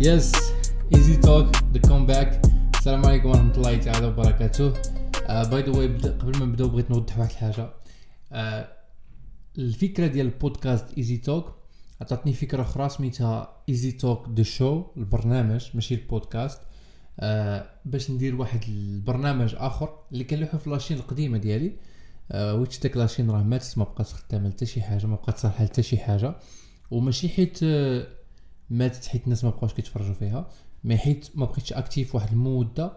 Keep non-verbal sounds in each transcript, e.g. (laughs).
yes Easy Talk the comeback السلام عليكم ورحمه الله تعالى وبركاته by the way قبل ما نبداو بغيت نوضح واحد الحاجة آه، الفكرة ديال البودكاست Easy Talk عطاتني فكرة أخرى سميتها Easy Talk the show البرنامج ماشي البودكاست. آه باش ندير واحد البرنامج آخر اللي كنلوحو في la chaîne القديمة ديالي. آه حيتش داك la chaîne راه ماتت ما بقات خدامة حتى شي حاجة ما بقات صالحة حتى شي حاجة. وماشي حيت آه ماتت حيت الناس ما بقاوش كيتفرجوا فيها. mais حيت ما بقيتش active واحد المدة.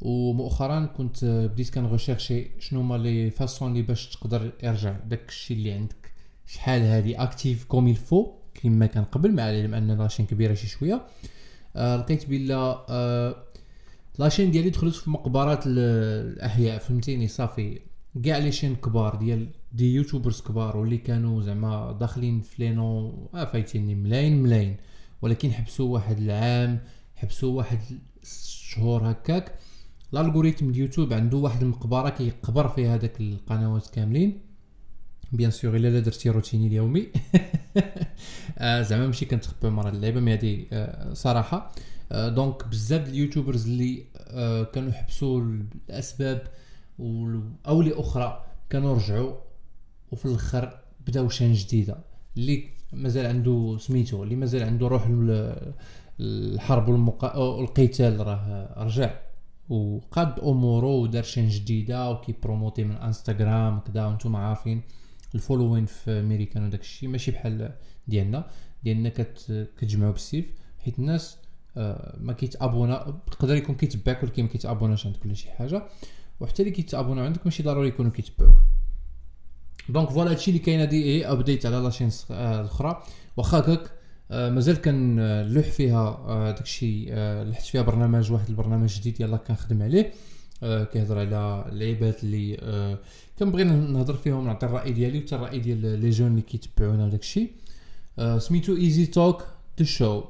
ومؤخرا كنت آه، بديت كن rechercher شنو هما les façons اللي باش تقدر يرجع داك الشيء اللي عندك. شحال هادي active comme il faut كيما كان قبل مع العلم ان la chaîne كبيرة شي شوية. آه لقيت بلا آه la chaîne ديالي دخلت في مقبرات ال- الأحياء فهمتيني صافي. كاع les chaînes كبار ديال des YouTubers كبار واللي كانوا زعما داخلين في لينو آه فايتيني ملاين ملاين ولكن حبسوا واحد العام حبسوا واحد شهور هكاك. ال algorithm ديال يوتيوب عنده واحد المقبرة كيقبر فيها هذاك القنوات كاملين. bien sûr إلا لا درتي روتيني اليومي. (laughs) آه زعما ماشي كنتخبى مرة اللعبه mais هادي آه صراحة. آه donc بزاف ال YouTubers اللي كانوا حبسوا الأسباب أو لاخرى كانوا رجعوا وفي الآخر بدأو chaîne جديدة. اللي مازال عنده سميتو اللي مازال عنده روح ال- الحرب والمقا... أو القتال راه رجع. وقاد أموره ودار chaîne جديدة وكي promoter من إنستغرام كدا وأنتم عارفين. ال following في امريكان وداك الشيء ماشي بحال ديالنا. ديالنا كت كتجمعوا بالسيف حيت الناس آه، ما كيتابونا يقدر يكون كيتبعك ولكن ما كيتابوناش عندك ولا شي حاجة. وحتى اللي كيتابوناو عندك ماشي ضروري يكونوا كيتبعوك. donc voilà هادشي اللي كاين هادي هي ابديت على la chaîne آه، الأخرى. واخا هكاك آه، مازال كنلوح فيها داكشي لحت فيها برنامج واحد البرنامج جديد يلا كنخدم عليه. آه، كيهضر على اللعيبات اللي آه، كنبغي نهضر فيهم نعطي الرأي ديالي وحتى الرأي ديال les gens اللي كيتبعونا وداكشي آه، سميتو Easy Talk the show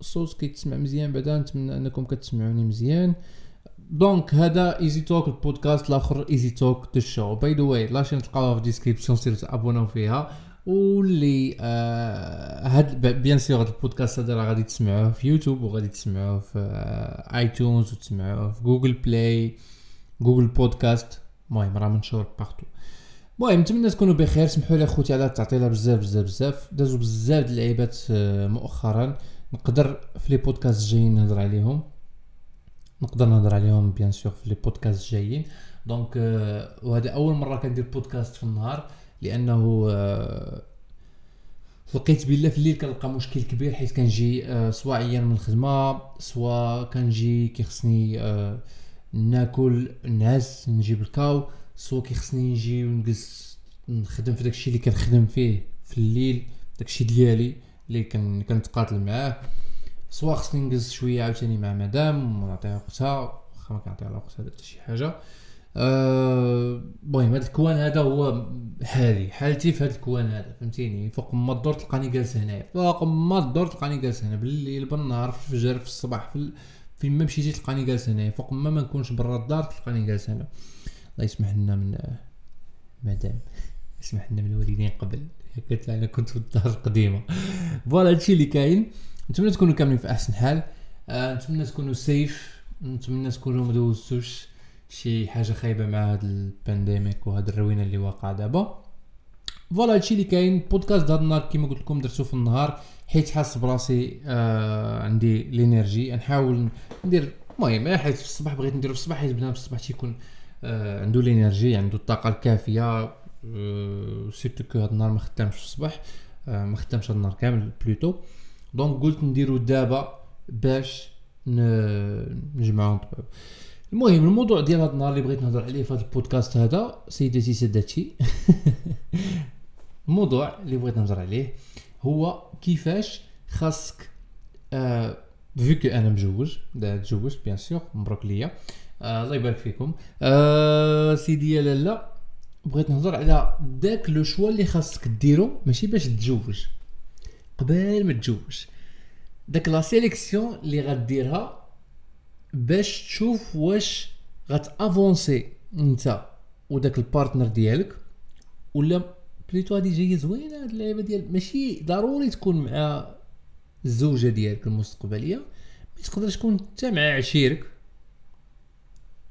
الصوت كيتسمع مزيان بعدا نتمنى أنكم كتسمعوني مزيان. donc هذا Easy Talk البودكاست الآخر Easy Talk the show by the way la chaîne تلقاوها في ال description سيروا تابوناو فيها. واللي آه هاد bien sûr هاد البودكاست هذا راه غادي تسمعوه في يوتيوب وغادي تسمعوه في آه iTunes وتسمعوه في Google Play Google Podcasts. المهم راه منشور partout المهم نتمنى تكونوا بخير. سمحوا لي خوتي على التعطيله بزاف بزاف بزاف. دازوا بزاف د اللعيبات آه، مؤخرا. نقدر في les podcasts الجايين نهضر عليهم. نقدر نهضر عليهم bien sûr في les podcasts الجايين. donc آه، وهذا أول مرة كندير بودكاست في النهار. لأنه آه، لقيت بالله في الليل كنلقى مشكل كبير حيت كنجي آه، سواء عيان من الخدمة سواء كنجي كيخصني آه، ناكل نعس نجيب ال KO سواء كيخصني نجي ونجلس نخدم في داكشي اللي كنخدم فيه في الليل داكشي ديالي اللي كن كنتقاتل معاه. سواء خصني نجلس شوية عاوتاني مع مدام ونعطيها وقتها واخا ما كنعطيها وقتها حتى شي حاجة. أه، المهم هذا الكوان هذا هو حالي حالتي في هذا الكوان هذا فهمتيني؟ فوق ما الدور تلقاني جالس هنايا فوق ما الدور تلقاني جالس هنا بالليل بالنهار في الفجر في الصباح في ال... فين ما مشيتي تلقاني جالس هنايا فوق ما ما نكونش برا الدار تلقاني جالس هنا. الله يسمح لنا من آه، مدام يسمح لنا من الوالدين قبل قلت أنا كنت في الدار القديمة. voilà هادشي اللي كاين. نتمنى تكونوا كاملين في أحسن حال. آه نتمنى تكونوا safe نتمنى تكونوا ما دوزتوش شي حاجة خايبة مع هاد ال pandemic وهاد الروينة اللي واقعة دابا. voilà هادشي اللي كاين بودكاست هاد النهار كيما قلت لكم درتو في النهار حيت حاس براسي آه عندي l'énergie نحاول ندير المهم حيت في الصباح بغيت نديرو في الصباح حيت بنادم في الصباح تيكون آه عنده l'énergie عنده الطاقة الكافية آه surtout que هاد النهار ما خدامش في الصباح آه ما خدامش هاد النهار كامل plutôt donc قلت نديرو دابا باش نجمعو نطبعو. المهم الموضوع ديال هذا النهار اللي بغيت نهضر عليه في هذا البودكاست هذا سيداتي سادتي (laughs) الموضوع اللي بغيت نهضر عليه هو كيفاش خاصك آه vu que أنا مجوج تزوجت bien sûr مبروك ليا. آه الله يبارك فيكم. آه سيدي يا لالا بغيت نهضر على داك le choix اللي خاصك ديرو ماشي باش تتزوج قبل ما تتزوج داك la sélection اللي غديرها باش تشوف واش غت avancer انت وداك ال partner ديالك ولا plutôt هادي جاية زوينة هاد اللعيبة ديال ماشي ضروري تكون مع الزوجة ديالك المستقبلية mais تقدر تكون انت مع عشيرك.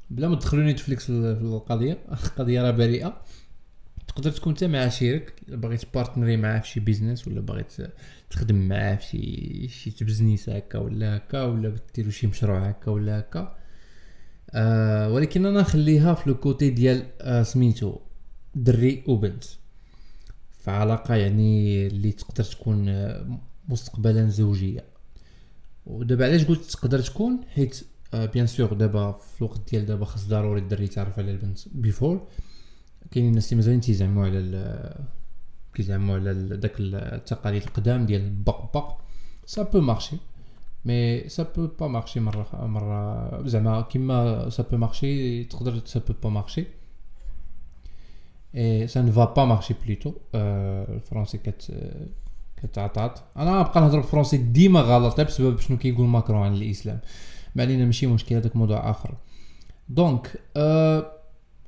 بلا ما تدخلوا Netflix في القضية (laughs) القضية راه بريئة. تقدر تكون انت مع عشيرك باغي تبارتنري معاه في شي business ولا باغي تخدم معاه في شي شي تبزنيس هكا ولا هكا ولا ديروا شي مشروع هكا ولا هكا. آه ولكن أنا نخليها في le côté ديال آه سميتو دري وبنت في علاقه يعني اللي تقدر تكون آه مستقبلا زوجية. ودابا علاش قلت تقدر تكون؟ حيت آه bien sûr دابا في الوقت ديال دابا خاص ضروري الدري يتعرف على البنت before كاينين الناس اللي مازالين تيزعموا على كيزعموا على داك التقاليد القدام ديال البق بق. ça peut marcher mais ça peut pas marcher مرة مره زعما كيما ça peut marcher تقدر ça peut pas marcher et ça ne va pas marcher plutôt الفرونسي كت كتعطات أنا نبقى نهضر بالفرونسي ديما غلط بسبب شنو كيقول ماكرون عن الإسلام. ما علينا ماشي مشكل هذاك موضوع آخر. donc أه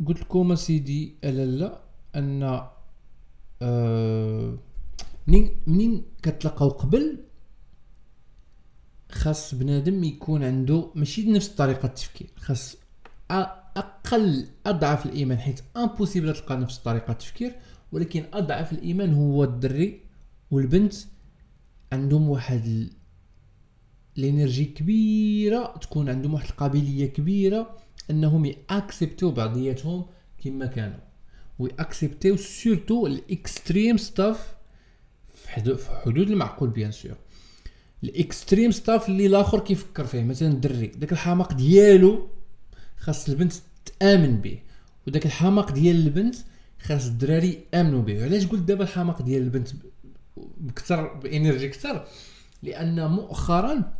قلت لكم سيدي لا؟ أن أه منين منين كتلاقاو قبل؟ خاص بنادم يكون عنده ماشي نفس طريقة التفكير. خاص أقل أضعف الإيمان حيت impossible تلقى نفس طريقة التفكير ولكن أضعف الإيمان هو الدري والبنت عندهم واحد ال energy كبيرة تكون عندهم واحد القابلية كبيرة. إنهم ياكسبتو بعضياتهم كما كانوا. ويأكسبتيو surtout ال extreme stuff في حدود المعقول bien sûr ال extreme stuff اللي الآخر كيفكر فيه مثلا الدري داك الحماق ديالو خاص البنت تأمن به وداك الحماق ديال البنت خاص الدراري يأمنوا به. علاش قلت دابا الحماق ديال البنت بكثر ب energy كثر لأن مؤخرا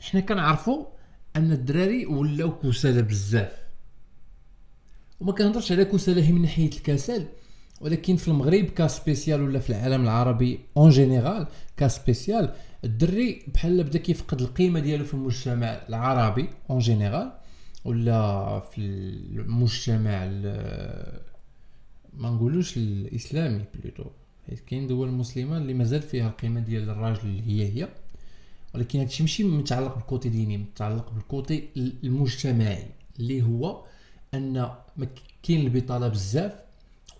حنا كنعرفوا أن الدراري ولاو كسالى بزاف. وما كنهضرش على كسالى من ناحية الكسل ولكن في المغرب ك spécial ولا في العالم العربي en général ك spécial الدري بحال بدا كيفقد القيمة ديالو في المجتمع العربي en général ولا في المجتمع ما نقولوش الإسلامي plutôt حيت كاين دول مسلمة اللي مازال فيها القيمة ديال الراجل هي هي. ولكن هادشي ماشي متعلق بال côté ديني متعلق بال côté المجتمعي اللي هو أن كاين البطالة بزاف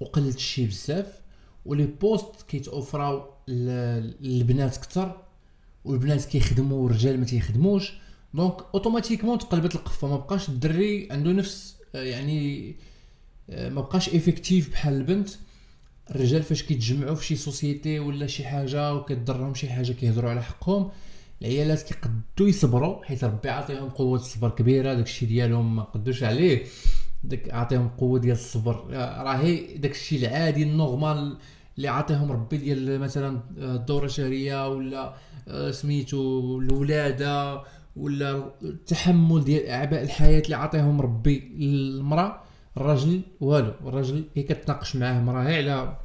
وقلة الشي بزاف و les postes كيتوفراو للبنات كتر والبنات كيخدموا والرجال ما تيخدموش. donc automatiquement تقلبت القفة ما بقاش الدري عنده نفس يعني ما بقاش effectif بحال البنت. الرجال فاش كيتجمعوا في شي société ولا شي حاجة وكيضرهم شي حاجة كيهضروا على حقهم العيالات كيقدو يصبروا حيت ربي عطيهم قوة الصبر كبيرة داكشي ديالهم ما قدوش عليه. داك عطيهم قوة ديال الصبر. راهي داكشي العادي ال normal اللي عطيهم ربي ديال مثلا الدوره الشهريه ولا آه، سميتو الولادة ولا التحمل ديال أعباء الحياة اللي عطيهم ربي. للمراه الراجل والو الراجل هي كتناقش معاه مراه على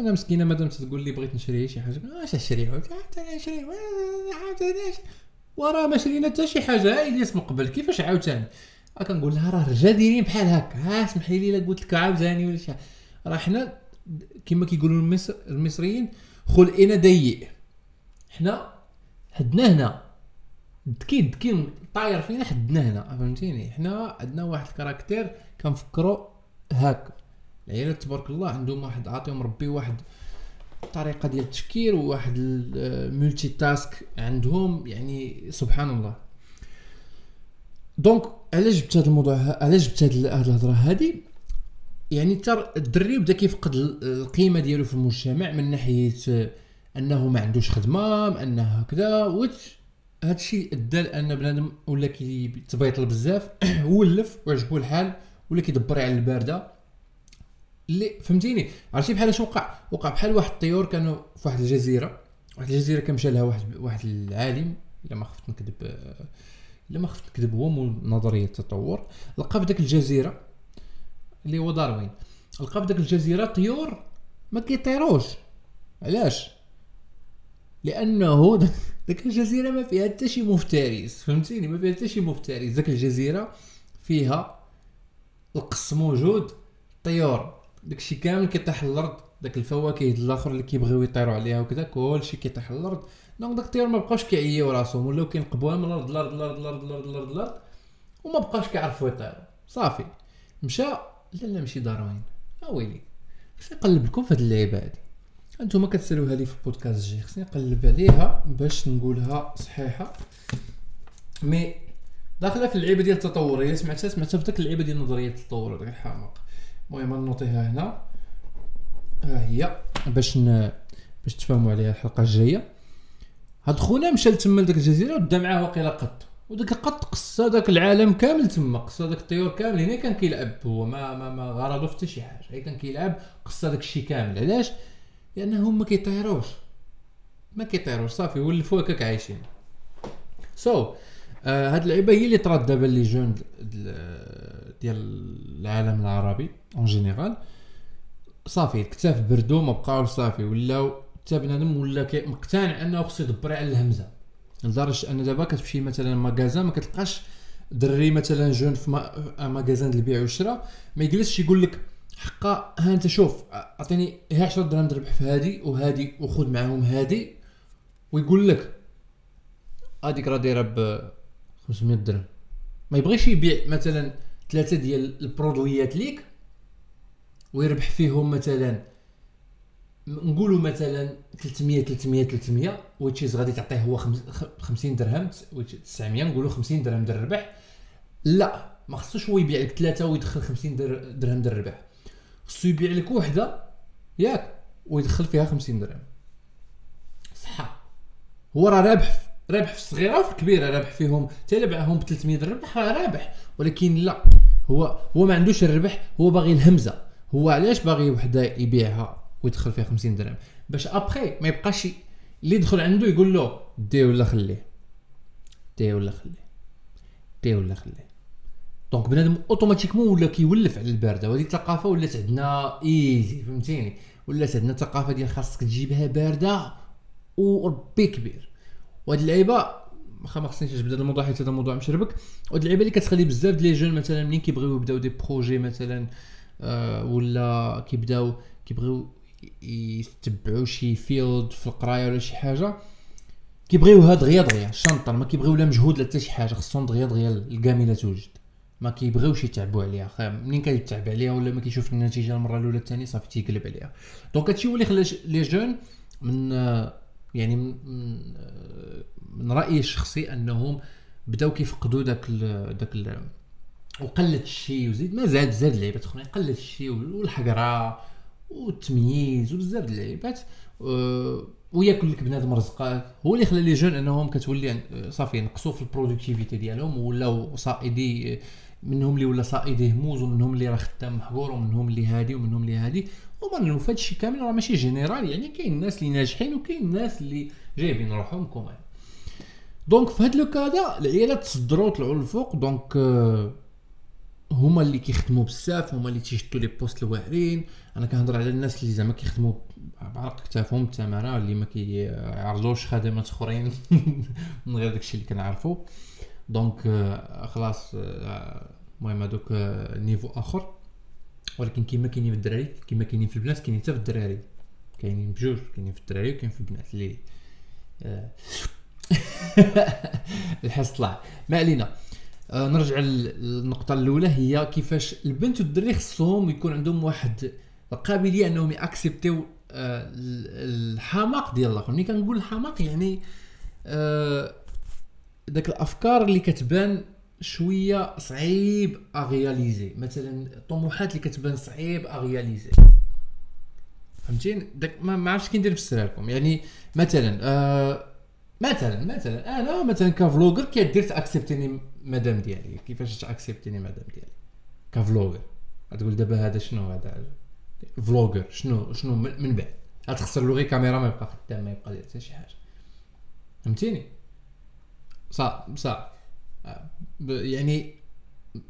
أنا مسكينة مادام تقول لي بغيت نشري شي حاجة اش نشري عاوتاني نشري عاوتاني وراه ما شرينا حتى شي حاجة. هاي اسم قبل. كيفاش عاوتاني؟ كنقول لها راه الرجال دايرين بحال هكا. ها اسمحي لي لا قلت لك عاوتاني ولا شي راه حنا كما كيقولوا المصر المصريين خلقنا ضيق. حنا حدنا هنا. دغيا دغيا طاير فينا حدنا هنا. فهمتيني؟ حنا عندنا واحد ال caractère كنفكروا هكا. العيالات تبارك الله عندهم واحد عاطيهم ربي واحد الطريقة ديال التفكير وواحد ال multitask عندهم يعني سبحان الله. donc علاش جبت هذا الموضوع علاش جبت هذه الهضرة هذه يعني ترى الدري بدا كيفقد القيمة ديالو في المجتمع من ناحية أنه ما عندوش خدمة أنه هكذا وش هادشي أدى لأن بنادم ولا كيتبيطل بزاف (clears throat) ولف وعجبو الحال ولا كيدبر على الباردة. اللي فهمتيني؟ عرفتي بحال اش وقع؟ وقع بحال واحد الطيور كانوا في واحد الجزيرة. واحد الجزيرة كان مشى لها واحد واحد العالم إلا ما خفت نكذب إلا ما خفت نكذب هو مول نظرية التطور. لقى في ديك الجزيرة اللي هو داروين. لقى في ديك الجزيرة طيور ما كيطيروش. علاش؟ لأنه ديك الجزيرة ما فيها حتى شي مفترس. فهمتيني؟ ما فيها حتى شي مفترس. ديك الجزيرة فيها القص موجود طيور. داكشي كامل كيطيح الأرض داك الفواكه الآخر اللي كيبغيو يطيروا عليها وكذا كلشي كيطيح الأرض donc داك الطيور ما بقاوش كيعييو راسهم ولاو كينقبوها من الأرض الأرض الأرض الأرض الأرض الأرض الأرض وما بقاش كيعرفوا يطيروا صافي. مشى لا لا ماشي داروين. اويلي خصني نقلب لكم في هاد اللعيبة هادي. أنتم كتسالوها لي في البودكاست الجاي خصني نقلب عليها باش نقولها صحيحة. mais داخلة في اللعيبة ديال التطور. هي سمعتها سمعتها في ديك اللعيبة ديال نظرية التطور داك الحماق المهم نوطيها هنا. ها هي. باش ن... باش تفهموا عليها الحلقة الجاية. هاد خونا مشى لتما لديك الجزيرة ودا معاه واقيلا قط. وداك القط قص داك العالم كامل تما. قص داك الطيور كامل. هنا كان كيلعب هو. ما ما ما غرضو في حتى شي حاجة. هي كان كيلعب قص داك الشيء كامل. علاش؟ لانهم ما كيطيروش. ما كيطيروش. صافي ولفوا هكاك عايشين so, هاد اللعيبة هي اللي دابا les jeunes ديال العالم العربي en général صافي الكتاف بردو ما بقاوش صافي. ولاو حتى بنادم ولا مقتنع أنه خصو يدبر على الهمزة. لدرجة أن دابا كتمشي مثلا magasin ما كتلقاش دري مثلا jeune في magasin البيع والشراء. ما يجلسش يقول لك حقا ها أنت شوف أعطيني هي 10 درهم تربح في هادي وهادي وخذ معاهم هادي. ويقول لك هذيك راه دايرة 500 درهم. ما يبغيش يبيع مثلا ثلاثة ديال البرودويات ليك ويربح فيهم مثلا نقولوا مثلا 300 300 300 وتشيز غادي تعطيه هو 50 درهم 900 نقولوا 50 درهم در الربح. لا ما خصوش هو يبيع لك ثلاثة ويدخل 50 درهم در الربح. خصو يبيع لك وحدة ياك ويدخل فيها 50 درهم. صح هو راه رابح رابح في الصغيره وفي الكبيره رابح فيهم باعهم ب 300 درهم رابح ولكن لا هو هو ما عندوش الربح هو باغي الهمزة. هو علاش باغي وحدة يبيعها ويدخل فيها 50 درهم؟ باش ابخي ما يبقاش اللي يدخل عنده يقول له دي ولا خليه. دي ولا خليه. دي ولا خليه. donc بنادم automatiquement ولا كيولف على الباردة. وهذه الثقافة ولات عندنا easy فهمتيني؟ ولات عندنا ثقافة ديال خاصك تجيبها باردة وربي كبير. وهاد اللعيبة واخا ما خصنيش نجبد هذا الموضوع حيت هذا موضوع مشربك وهاد اللعيبة اللي كتخلي بزاف ديال les jeunes مثلا منين كيبغيو يبداو des projets مثلا آه ولا كيبداو كيبغيو يتبعوا شي field في القراية ولا شي حاجة كيبغيوها دغيا دغيا شنطر ما كيبغيو لا مجهود لا حتى شي حاجة خصهم دغيا دغيا الكامله توجد. ما كيبغيوش يتعبوا عليها. منين كيتعب عليها ولا ما كيشوف النتيجة المرة الأولى الثانية صافي تيقلب عليها. donc هادشي هو اللي خلى les jeunes من يعني من, من رأيي الشخصي أنهم بداو كيفقدوا داك ال داك ال وقلت الشيء وزيد ما زاد زاد لعيبات أخرين قلت الشيء والحقرة والتمييز وبزاف د اللعيبات. أه وياكل لك بنادم رزقه هو اللي خلى les jeunes أنهم كتولي صافي ينقصوا في ال productivité ديالهم ولاو صائدي منهم اللي ولا صائدي هموز ومنهم اللي راه خدام محقور ومنهم اللي هادي ومنهم اللي هادي. وما في هادشي كامل راه ماشي général يعني كاين الناس اللي ناجحين وكاين الناس اللي جايبين روحهم quand même donc في هاد le cas د العيالات تصدروا طلعوا للفوق donc آه هما اللي كيخدموا بزاف هما اللي تيشدوا les postes الواعرين. أنا كنهضر على الناس اللي زعما كيخدموا بعرق كتافهم التمارة اللي ما كيعرضوش خدمات أخرين (laughs) من غير داكشي اللي كنعرفو. donc آه، خلاص آه، المهم آه، نيفو آخر. ولكن كيما كاينين في الدراري كيما كاينين في البنات كاينين حتى في الدراري. كاينين بجوج كاينين في الدراري وكاين في البنات. اللي (laughs) الحس طلع. ما علينا. آه نرجع للنقطة الأولى هي كيفاش البنت والدري خصهم يكون عندهم واحد القابلية أنهم يأكسبتيو آه الحماق ديال الآخر. ملي كنقول الحماق يعني آه داك الأفكار اللي كتبان شوية صعيب أغياليزي مثلا الطموحات اللي كتبان صعيب أغياليزي فهمتين داك ما عرفتش كي ندير نفسرها لكم يعني مثلا آه مثلا مثلا أنا مثلا ك vlogger كيدير ت accepter ني مدام ديالي. كيفاش ت accepter ني مدام ديالي؟ ك vlogger غتقول دابا هذا شنو؟ هذا vlogger شنو شنو من بعد؟ غتخسر له غير كاميرا ما يبقى خدام ما يبقى حتى شي حاجة. فهمتيني؟ صح صح. يعني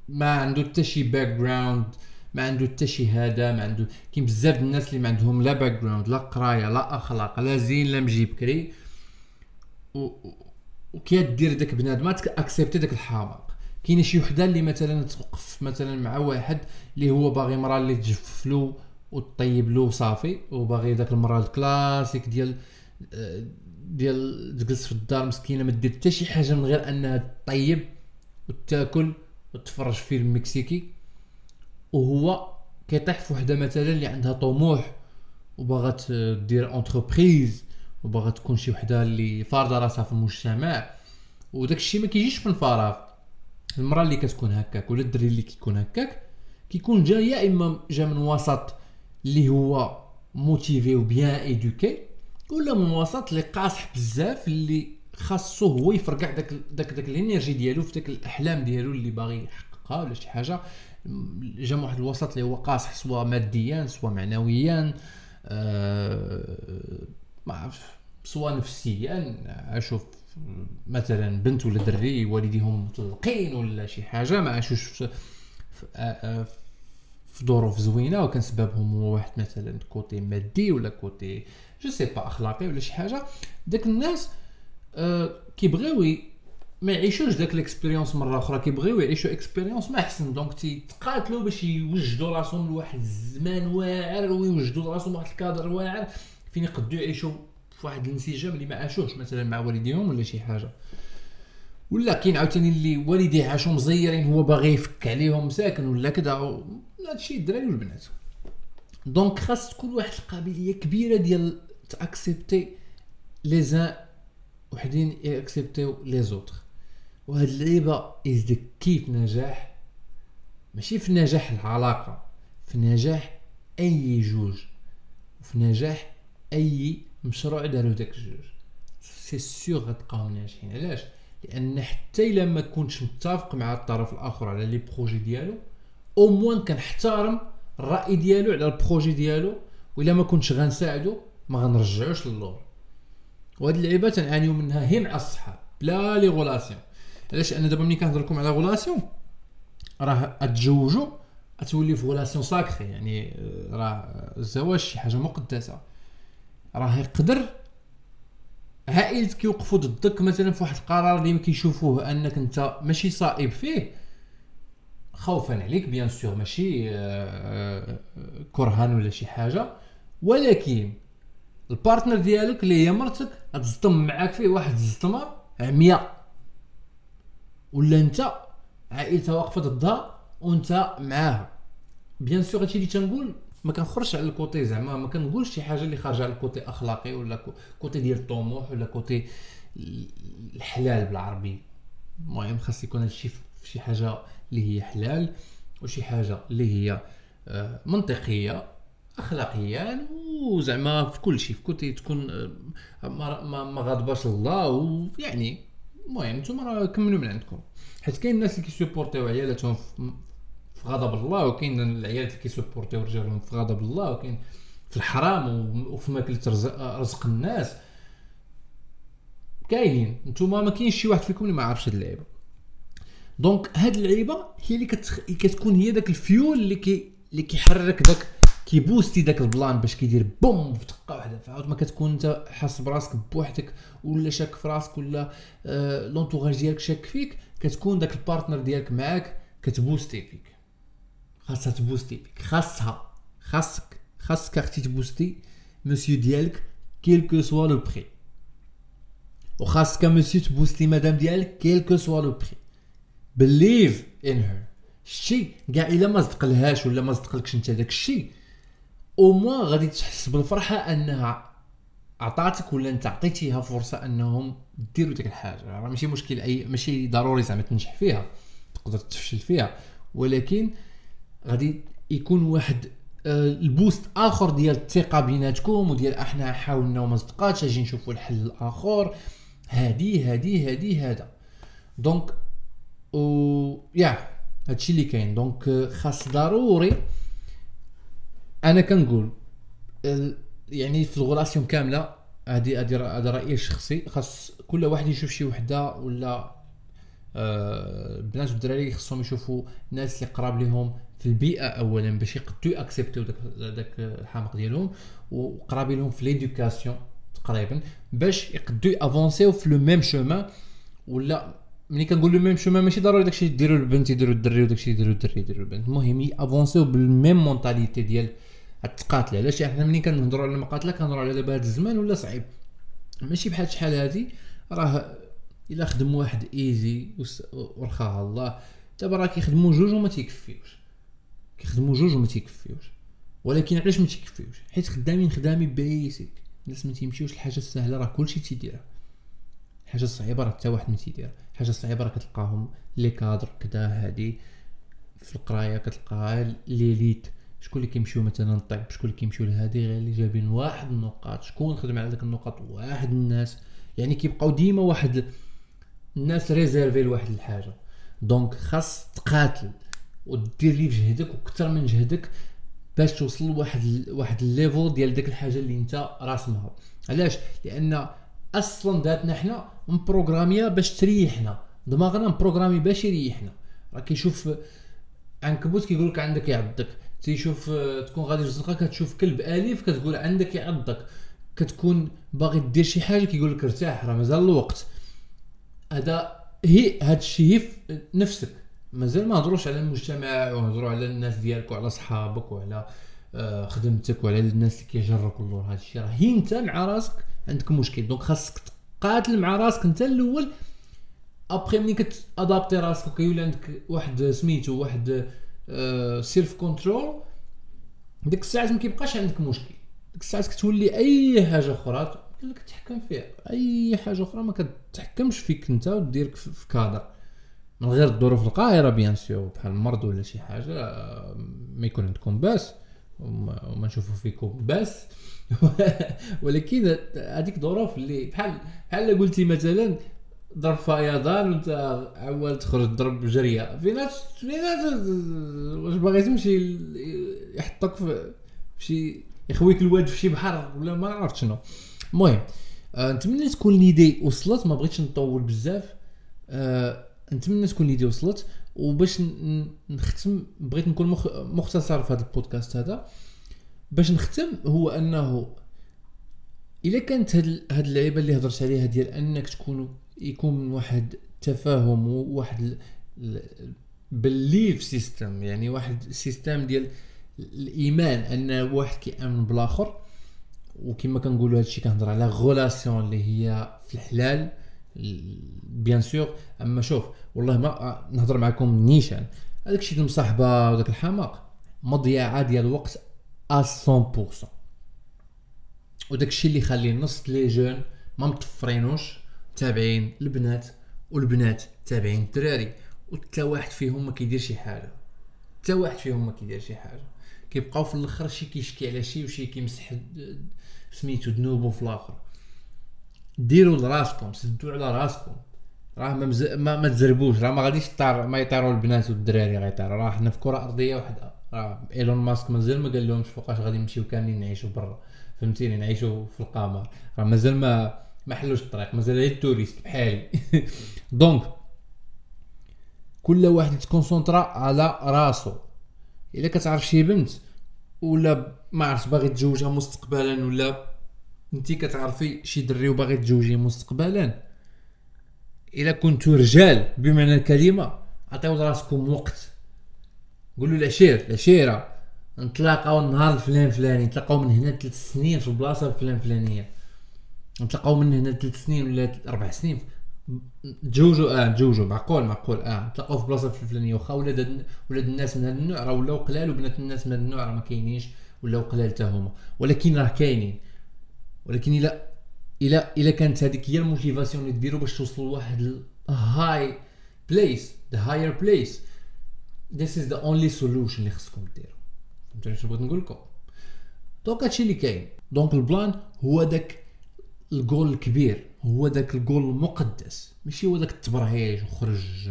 ما عنده حتى شي background ما عنده حتى شي هذا ما عنده كاين بزاف الناس اللي ما عندهم لا background لا قراية لا أخلاق لا زين لا مجيب كري. وكي دير داك بنادم accepter داك الحماق كاين شي وحدة اللي مثلا توقف مثلا مع واحد اللي هو باغي مرا اللي تجفف له وطيب له صافي وباغي داك المراه الكلاسيك ديال ديال تجلس في الدار مسكينة ما دير حتى شي حاجة من غير أنها طيب وتاكل وتفرج فيلم مكسيكي وهو كيطيح في وحدة مثلا اللي عندها طموح وباغا دير entreprise وباغا تكون شي وحدة اللي فارضة راسها في المجتمع. وداك الشيء ما كيجيش من فراغ المرأة اللي كتكون هكاك ولا الدري اللي كيكون هكاك كيكون جا يا إما جا من وسط اللي هو motivé و bien éduqué ولا من وسط اللي قاصح بزاف اللي خاصو هو يفرقع داك داك داك ال energy ديالو في داك الأحلام ديالو اللي باغي يحققها ولا شي حاجة. جا واحد الوسط اللي هو قاصح سواء ماديا سواء معنويا أه ما سواء نفسيا أشوف مثلا بنت ولا دري والديهم مطلقين ولا شي حاجة ما عاشوش في, في, في ظروف زوينة وكان سببهم هو واحد مثلا côté مادي ولا côté je sais pas أخلاقي ولا شي حاجة. داك الناس آه كيبغيو ما يعيشوش داك ال expérience مرة أخرى كيبغيو يعيشوا expérience ما أحسن. donc تيتقاتلوا باش يوجدوا راسهم لواحد الزمان واعر ويوجدوا راسهم واحد الكادر واعر. فين يقدروا يعيشوا في واحد الانسجام اللي ما عاشوش مثلا مع والديهم ولا شي حاجة. ولا كاين عاوتاني اللي والديه عاشوا مزيرين هو باغي يفك عليهم ساكن ولا كذا هادشي الدراري والبنات. donc خاص تكون واحد القابلية كبيرة ديال ت accepter les uns وحدين ي accepter يو les autres. وهاد اللعيبة از كيف نجاح ماشي في نجاح العلاقة في نجاح أي جوج وفي نجاح أي مشروع دارو داك الجوج. سي سيغ غتلقاهم ناجحين علاش؟ لأن حتى إلا ما كنتش متفق مع الطرف الآخر على les projets ديالو au moins كنحترم الرأي ديالو على ال projet ديالو وإلا ما كنتش غنساعدو ما غنرجعوش للور. وهاد اللعيبة تنعانيو منها هي مع الصحاب بلا les relations علاش؟ أنا دابا ملي كنهضر لكم على relation راه اتزوجوا تولي في relation sacrée. يعني آه، راه الزواج شي حاجة مقدسة. راه يقدر عائلتك يوقفوا ضدك مثلا في واحد القرار اللي كيشوفوه أنك أنت ماشي صائب فيه. خوفا عليك bien sûr ماشي آه، آه، كرهان ولا شي حاجة. ولكن ال partner ديالك اللي هي مرتك غتصدم معاك فيه واحد الزطمه عمياء. ولا انت عائلتها واقفة ضدها وانت معاها. bien sûr هادشي اللي تنقول ما كنخرجش على ال côté زعما ما كنقولش شي حاجة اللي خارجة على ال côté أخلاقي ولا côté ديال الطموح ولا côté الحلال بالعربي. المهم خاص يكون هادشي في شي حاجة اللي هي حلال وشي حاجة اللي هي آه، منطقية اخلاقيا وزعما في كل شيء في كل تكون آه، ما ما, ما غاضباش الله ويعني المهم نتوما راه كملوا من عندكم. حيت كاين الناس اللي كي supportيو عيالاتهم في غضب الله وكاين العيالات اللي كي supportيو رجالهم في غضب الله وكاين في الحرام وفي ماكلة رزق الناس. كاينين. نتوما ما كاينش شي واحد فيكم اللي ما عارفش هاد اللعيبة. donc هاد اللعيبة هي اللي. كتكون هي داك الفيول اللي كي اللي كيحرك داك كي boostي داك ال plan باش كيدير boom في دقة واحدة فعاود ما كتكون انت حاس براسك بوحدك ولا شاك في راسك ولا آه l'entourage ديالك شاك فيك كتكون داك ال partner ديالك معاك كت boostي فيك. خاصها ت boostي فيك. خاصها. خاصك. خاصك أختي ت boostي monsieur ديالك quel que soit le prix وخاصك monsieur ت boostي madame ديالك quel que soit le prix believe in her شتي كاع الا ما صدقلهاش ولا ما صدقلكش انت داك الشيء أو موا غادي تحس بالفرحه انها عطاتك ولا انت عطيتيها فرصه انهم ديروا ديك الحاجة راه ماشي مشكل اي ماشي ضروري زعما تنجح فيها تقدر تفشل فيها ولكن غادي يكون واحد آه، ال boost اخر ديال الثقه بيناتكم وديال إحنا حاولنا وما صدقاتش أجي نشوفوا الحل الآخر هادي هادي هادي هذا donc voilà هادشي اللي كاين donc آه، خاص ضروري أنا كنقول يعني في ال relation كاملة هادي هادي هذا رأيي الشخصي. خاص كل واحد يشوف شي وحدة ولا آه البنات والدراري خصهم يشوفوا ناس اللي قراب لهم في البيئة اولا باش يقدروا accepterيو داك داك الحماق ديالهم وقرابين لهم في l'éducation تقريبا باش يقدروا avancerيو في le même chemin ولا ملي كنقول le même chemin ماشي ضروري داكشي ديروا البنت يديروا الدري وداكشي يديروا الدري يديروا البنت المهم ي avancerيو بال même mentalité ديال التقاتل علاش؟ حنا ملي كنهضروا على المقاتلة كنهضروا على دابا هذا الزمان ولا صعيب؟ ماشي بحال شحال هادي راه إلا خدم واحد easy ورخاها الله دابا راه كيخدموا جوج وما تيكفيوش. كيخدموا جوج وما تيكفيوش. ولكن علاش ما تيكفيوش؟ حيت خدامين خدامي basique الناس ما تيمشيوش الحاجة السهله راه كلشي تيديرها الحاجة الصعيبه راه حتى واحد ما تيديرها الحاجة الصعيبه راه كتلقاهم les cadres كدا هادي. في القراية كتلقاها l'élite. شكون اللي كيمشيو مثلا الطب شكون اللي كيمشيو لهادي؟ غير اللي جايبين واحد النقاط. شكون خدم على داك النقاط؟ واحد الناس. يعني كيبقاو ديما واحد الناس réservés لواحد الحاجة. donc خاص تقاتل ودير لي جهدك وكثر من جهدك باش توصل لواحد واحد ال level ديال ديك الحاجة اللي انت راسمها. علاش؟ لأن أصلا ذاتنا حنا مبروغرامية باش تريحنا. دماغنا مبروغرامي باش يريحنا. راه كيشوف عنكبوت كيقول لك عندك يعضك. تيشوف تكون غادي في الزنقه كتشوف كلب اليف كتقول عندك يعضك. كتكون باغي دير شي حاجة كيقول لك ارتاح راه مازال الوقت. هذا هي هذا الشيء هي نفسك. مازال ما هضروش على المجتمع وهضروا على الناس ديالك وعلى صحابك وعلى آه، خدمتك وعلى الناس اللي كيجرك اللور هذا الشيء راه هي انت مع راسك عندك مشكل. donc خاصك تقاتل مع راسك انت الأول. ابخي ملي كت adapterي راسك وكيولي عندك واحد سميتو واحد self-control ديك الساعات ما كيبقاش عندك مشكل. ديك الساعات كتولي أي حاجة أخرى لك تحكم فيها. أي حاجة أخرى ما كتحكمش فيك أنت وديرك في كادر. من غير الظروف القاهرة bien sûr بحال المرض ولا شي حاجة ما يكون عندكم باس وما نشوفوا فيكم باس (laughs) ولكن هذيك ظروف اللي بحال بحال قلتي مثلا ضرب فيضان وانت عوال تخرج تضرب جريه في ناس في ناس واش باغي تمشي يحطك في شي يخويك الواد في شي بحر ولا ما عرفت شنو. المهم آه نتمنى تكون l'idée وصلت ما بغيتش نطول بزاف. آه نتمنى تكون l'idée وصلت. وباش نختم بغيت نكون مخ... مختصر في هذا البودكاست هذا. باش نختم هو أنه إلا كانت هاد هاد اللعيبة اللي هضرت عليها ديال أنك تكون يكون واحد التفاهم وواحد belief system يعني واحد system ديال الإيمان أن واحد كيأمن بالآخر. وكما كنقولوا هادشي كنهضر على relation اللي هي في الحلال bien sûr. أما شوف والله ما نهضر معكم نيشان. هذاك الشيء المصاحبة وداك الحماق مضيعة ديال الوقت 100% وداك الشيء اللي يخلي نص les jeunes ما مطفرينوش تابعين البنات والبنات تابعين الدراري وتا واحد فيهم ما كيدير شي حاجة. حتى واحد فيهم ما كيدير شي حاجة. كيبقاو في الآخر شي كيشكي على شي وشي كيمسح سميتو ذنوبو في الآخر. ديروا لراسكم سدوا على راسكم. راه ما, مز... ما, ما تزربوش راه ما غاديش طار ما يطيروا البنات والدراري غيطيروا راه حنا في كرة أرضية وحدة. راه إيلون ماسك مازال ما قال لهمش فوقاش غادي نمشيو كاملين نعيشوا برا. فهمتيني؟ نعيشوا في القمر. راه مازال ما ما حلوش الطريق مازال غير ال touristes بحالي. (laughs) donc كل واحد يت concentrer على راسو. إلا كتعرف شي بنت ولا ما عرفت باغي تزوجها مستقبلا ولا انت كتعرفي شي دري وباغي تزوجيه مستقبلا. إلا كنتو رجال بمعنى الكلمة عطيو راسكم وقت. قولوا العشير العشيره نتلاقاو النهار الفلان فلاني نتلاقاو من هنا ثلاث سنين في البلاصة الفلان فلانيه نتلاقاو من هنا ثلاث سنين ولا أربع سنين. تزوجوا آه تزوجوا معقول معقول. آه تلقاو في بلاصة الفلانية. واخا ولاد ولاد الناس من هذا النوع راه ولاو قلال وبنات الناس من هذا النوع راه ما كاينينش ولاو قلال حتى هما. ولكن راه كاينين. ولكن الا الا إلا كانت هذيك هي ال motivation اللي ديروا باش توصلوا لواحد high place the higher place this is the only solution اللي خصكم ديروا. فهمتوا شنو بغيت نقول لكم؟ donc هادشي اللي كاين. donc ال plan هو داك الجول الكبير هو داك الجول المقدس. ماشي هو داك التبرهيج وخرج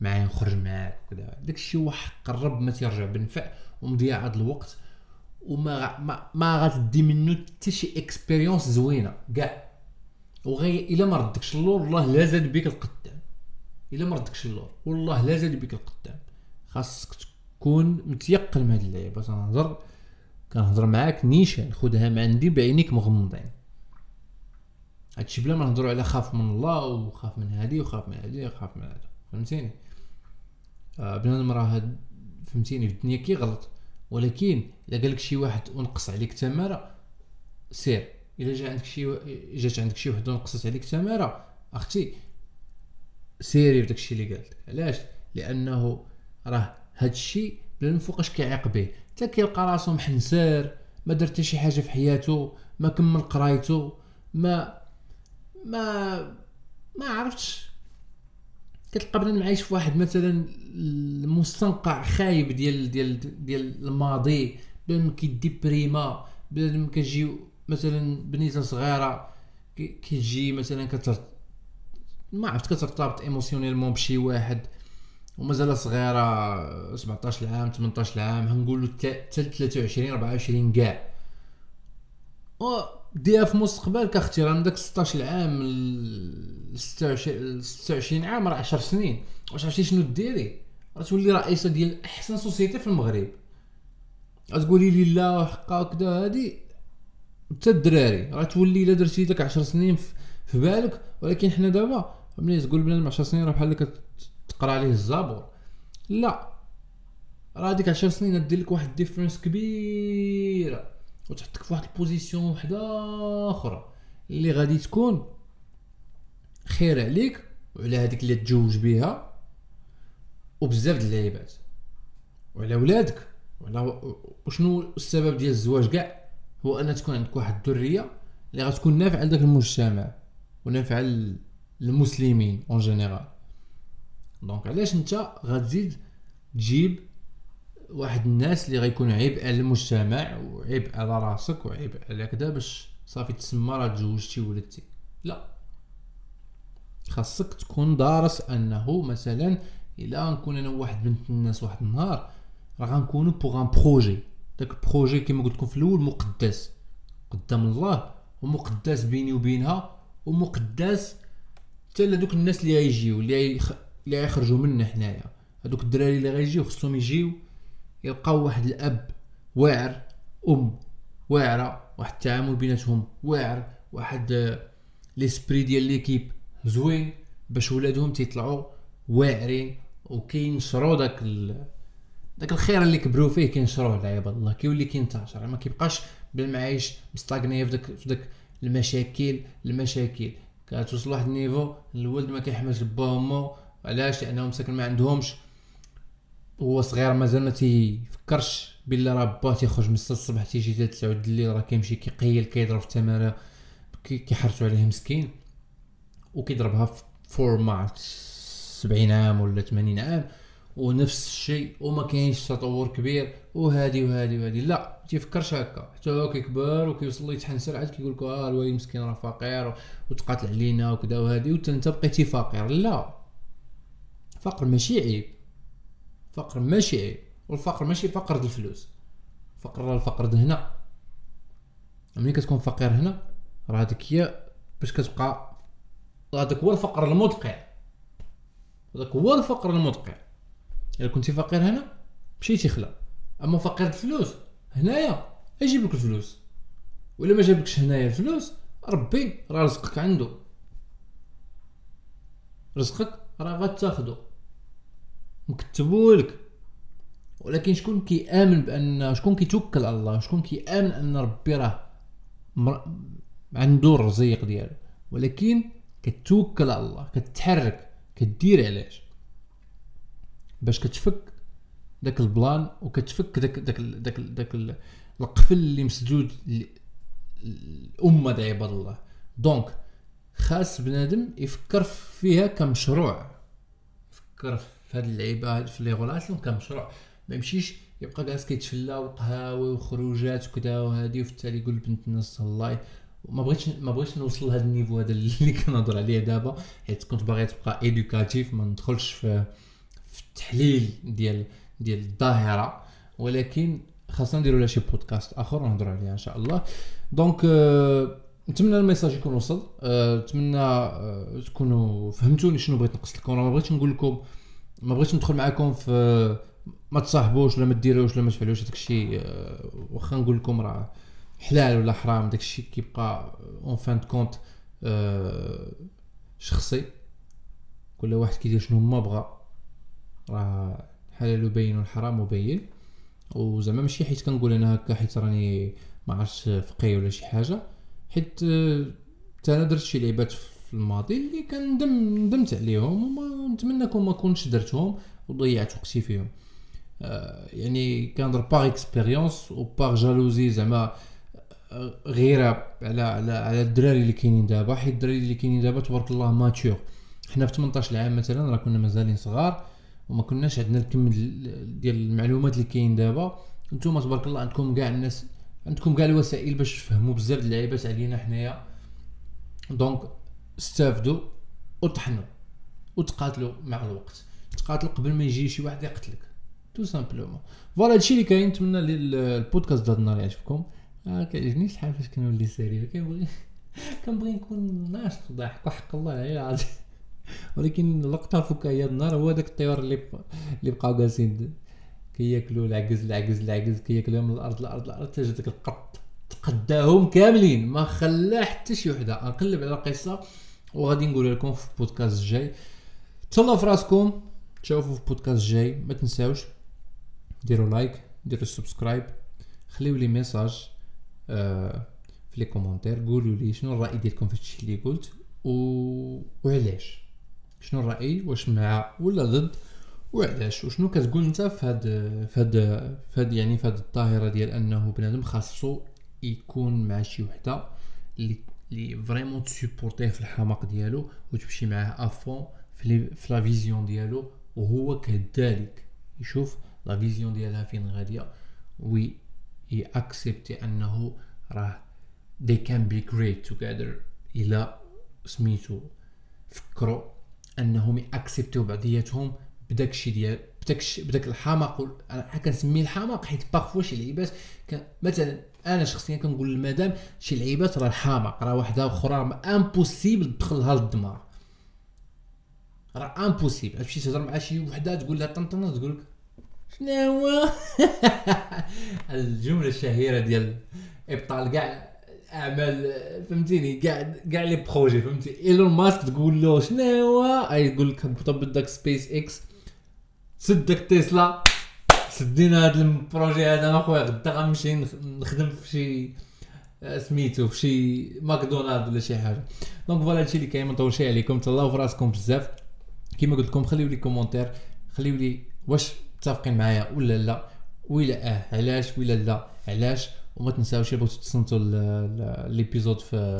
معايا نخرج معاك وكذا. داك الشيء هو حق الرب ما تيرجع بنفع ومضيع هذا الوقت. وما ما, ما غتدي منه حتى شي expérience زوينة كاع. وغي إلا ما ردكش اللور والله لا زاد بك القدام. إلا ما ردكش اللور والله لا زاد بك القدام. خاصك تكون متيقن من هاد اللعيبة. تنهضر كنهضر معاك نيشان. خذها من عندي بعينيك مغمضين. هادشي بلا ما نهضروا على خاف من الله وخاف من هادي وخاف من هادي وخاف من هذا فهمتيني؟ آه بنادم راه فهمتيني في الدنيا كيغلط ولكن إلا قال لك شي واحد ونقص عليك تماره سير. إلا جا عندك شي و... جات عندك شي وحده ونقصت عليك تماره أختي سيري في داكشي اللي قالت علاش؟ لأنه راه هادشي بلا نفوقاش كيعيق به. حتى كيلقى راسو محنسار ما دار حتى شي حاجة في حياته ما كمل قرايته ما ما ما عرفتش. كتلقى بنادم عايش في واحد مثلا المستنقع خايب ديال ديال ديال الماضي بنادم كيديبريما بنادم كتجي مثلا بنيتة صغيرة كتجي مثلا كتر ما عرفت كترتبط ايموسيونيلمون بشي واحد. ومازال صغيرة 17 عام 18 عام هنقولوا حتى 23 24 كاع. ديها في مستقبلك أختي راه من داك 16 عام ل 26 26 عام راه 10 سنين واش عرفتي شنو ديري راه تولي رئيسه ديال احسن société في المغرب غتقولي لي لا حقا وكذا هادي حتى الدراري راه تولي الا درتي داك 10 سنين في بالك ولكن حنا دابا ملي تقول بنادم 10 سنين راه بحال كتقرا عليه الزبور لا راه ديك 10 سنين دير لك واحد différence كبيره وتحطك في واحد ال position وحدة أخرى. إللي غادي تكون خير عليك وعلى هذيك اللي تزوج بها وبزاف د اللعيبات. وعلى ولادك. وعلى وشنو السبب ديال الزواج كاع؟ هو أن تكون عندك واحد الذريه اللي غتكون نافعة لذاك المجتمع ونافعة لل- للمسلمين en général donc علاش أنت غتزيد تجيب واحد الناس اللي غيكونوا عبء على المجتمع وعبء على راسك وعبء على كذا باش صافي تسمى راه تزوجتي ولدتي. لا. خاصك تكون دارس أنه مثلا إلا نكون أنا واحد بنت الناس واحد النهار راه غنكونوا pour un projet داك ال projet كما قلت لكم في الأول مقدس. قدام الله ومقدس بيني وبينها ومقدس حتى لهذوك الناس اللي غيجيو اللي. اللي غيخرجوا منا حنايا. هذوك الدراري اللي غيجيو خصهم يجيو يلقاو واحد الأب واعر أم واعرة واحد التعامل بيناتهم واعر واحد آه، l'esprit ديال l'équipe زوين باش ولادهم تيطلعوا واعرين وكينشروا داك ال... داك الخير اللي كبروا فيه كينشروه لعباد الله. كيولي كينتشر ما كيبقاش بالمعايش مستاغنيه في داك في داك المشاكل المشاكل. كتوصل واحد ال niveau الولد ما كيحملش با امو علاش؟ لأنهم ساكن ما عندهمش هو صغير مازال ما تيفكرش بلا راه با تيخرج من 6 الصبح تيجي حتى 9 د الليل راه كيمشي كيقيل كيضرب في التماره عليه مسكين وكيضربها في forma 70 عام ولا 80 عام ونفس الشيء وما كاينش تطور كبير وهادي وهادي وهادي. لا ما تيفكرش هكا. حتى هو كيكبر وكيوصل يتحنسر عاد كيقول لك آه الوالد مسكين راه فقير وتقاتل علينا وكذا وهادي وانت أنت بقيتي فقير. لا فقر ماشي عيب. فقر ماشي عيب والفقر ماشي فقر د الفلوس. فقر راه الفقر د هنا. ملي كتكون فقير هنا راه هذيك هي باش كتبقى هذاك هو الفقر المدقع. هذاك هو الفقر المدقع. إلا كنتي فقير هنا مشيتي خلا أما فقير الفلوس هنايا يجيب لك الفلوس. ولا ما جابلكش هنايا الفلوس ربي راه رزقك عنده. رزقك راه غتاخدو مكتبولك. ولكن شكون كيآمن بان شكون كيتوكل على الله؟ شكون كيآمن أن ربي راه مر... عنده الرزيق ديالو؟ ولكن كتوكل على الله كتحرك كدير علاش؟ باش كتفك داك ال plan وكتفك داك داك داك داك ال- القفل اللي مسدود الأمة د عباد الله. donc خاص بنادم يفكر فيها كمشروع. يفكر في هاد اللعيبة في les relations كمشروع. ما يمشيش يبقى جالس كيتفلا وقهاوي وخروجات وكذا وهادي وفي التالي يقول بنت الناس الله ما بغيتش ما بغيتش نوصل لهذا ال niveau هذا اللي كنهضر عليه دابا حيت كنت باغي تبقى éducatif ما ندخلش في في التحليل ديال ديال الظاهرة. ولكن خاصنا نديروا لها شي بودكاست آخر ونهضروا عليها إن شاء الله. donc آه، نتمنى ال message يكون وصل. آه، نتمنى آه، تكونوا فهمتوني شنو بغيت نقص لكم. ما بغيتش نقول لكم ما بغيتش ندخل معكم في ما تصاحبوش ولا ما ديروش ولا ما تفعلوش داك الشيء آه، واخا نقول لكم راه حلال ولا حرام داك الشيء كيبقى en fin de compte آه شخصي. كل واحد كيدير شنو ما بغى. راه حلال وبين والحرام وبين. وزعما ماشي حيت كنقول أنا هكا حيت راني ما عرفتش فقيه ولا شي حاجة حيت حتى أنا درت شي لعبات في الماضي اللي كندم ندمت عليهم وما نتمنى كون ما كنتش درتهم وضيعت وقتي فيهم. آه يعني كنهضر par expérience و par jalousie زعما آه، غيره على على على الدراري اللي كاينين دابا. حيت الدراري اللي كاينين دابا تبارك الله mature حنا في 18 عام مثلا راه كنا مازالين صغار وما كناش عندنا الكم ديال المعلومات اللي كاين دابا. نتوما تبارك الله عندكم كاع الناس عندكم كاع الوسائل باش تفهموا بزاف د اللعيبات علينا حنايا. donc استافدوا وطحنوا وتقاتلوا مع الوقت. تقاتلوا قبل ما يجي شي واحد يقتلك. tout simplement voilà هادشي اللي كاين نتمنى البودكاست ديال النهار يعجبكم آه كيعجبني الحال فاش كنولي sérieux كنبغي كنبغي نكون ناشط ضحك وحق الله العلي العظيم ولكن لقطه فكاهيه النار هو داك الطيور اللي اللي بقاو جالسين كياكلوا العكز العكز العكز كياكلوا من الأرض الأرض الأرض حتى داك القط تقداهم كاملين ما خلى حتى شي وحده نقلب على القصة وغادي نقول لكم في البودكاست الجاي. تهلاو في راسكم تشوفوا في البودكاست الجاي. ما تنساوش ديروا like ديروا subscribe خليو les messages آه في les commentaires. قولوا لي شنو الرأي ديالكم في الشيء اللي قلت و... وعلاش. شنو الرأي؟ واش مع ولا ضد؟ وعلاش؟ وشنو كتقول انت في هاد في هاد في هاد يعني في هاد الظاهرة ديال أنه بنادم خاصو يكون مع شي وحدة اللي اللي vraiment ت supporter يه في الحماق ديالو وتمشي معاه à fond في في la vision ديالو وهو كذلك. يشوف la vision ديالها فين غادية. وي accepter أنه راه they can be great together. إلى سميتو فكروا أنهم ي accepter يو بعضياتهم بداك الشيء ديال بداك بداك الحماق. أنا كنسميه الحماق حيت parfois شي لعيبات مثلا أنا شخصيا كنقول للمدام شي لعيبات راه الحماق راه واحدة أخرى impossible تدخلها للدماغ راه impossible تمشي تهضر مع شي وحدة تقول لها طنطن تقول لك شنو هو؟ (laughs) الجملة الشهيرة ديال إبطال كاع أعمال فهمتيني؟ كاع كاع les projets فهمتي؟ إيلون ماسك تقول له شنو هو؟ يقول لك هبط بدك سبيس إكس سدك تسلا. سدينا هذا البروجي هذا اخويا غدا غنمشي نخدم في شي آه، سميتو في شي ماكدونالد ولا شي حاجة. donc voilà هادشي اللي كاين ما نطولش عليكم. تهلاو في راسكم بزاف. كيما قلت لكم خليو les commentaires خليو لي واش متفقين معايا ولا لا ولا آه علاش ولا لا علاش. وما تنساوش بغيتو تصنتوا l'épisode في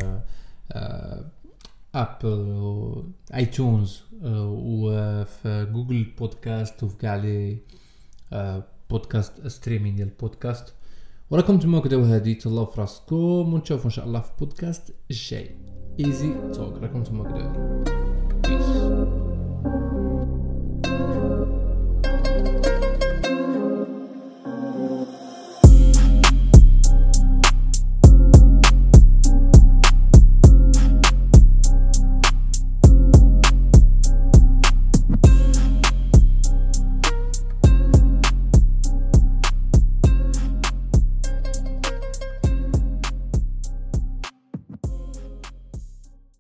Apple iTunes وفي Google Podcasts وفي كاع les podcasts streaming ديال البودكاست. وراكم تما كداو هادي تهلاو في راسكم ونشوفوا إن شاء الله في بودكاست الجاي. Easy Talk راكم تما كداو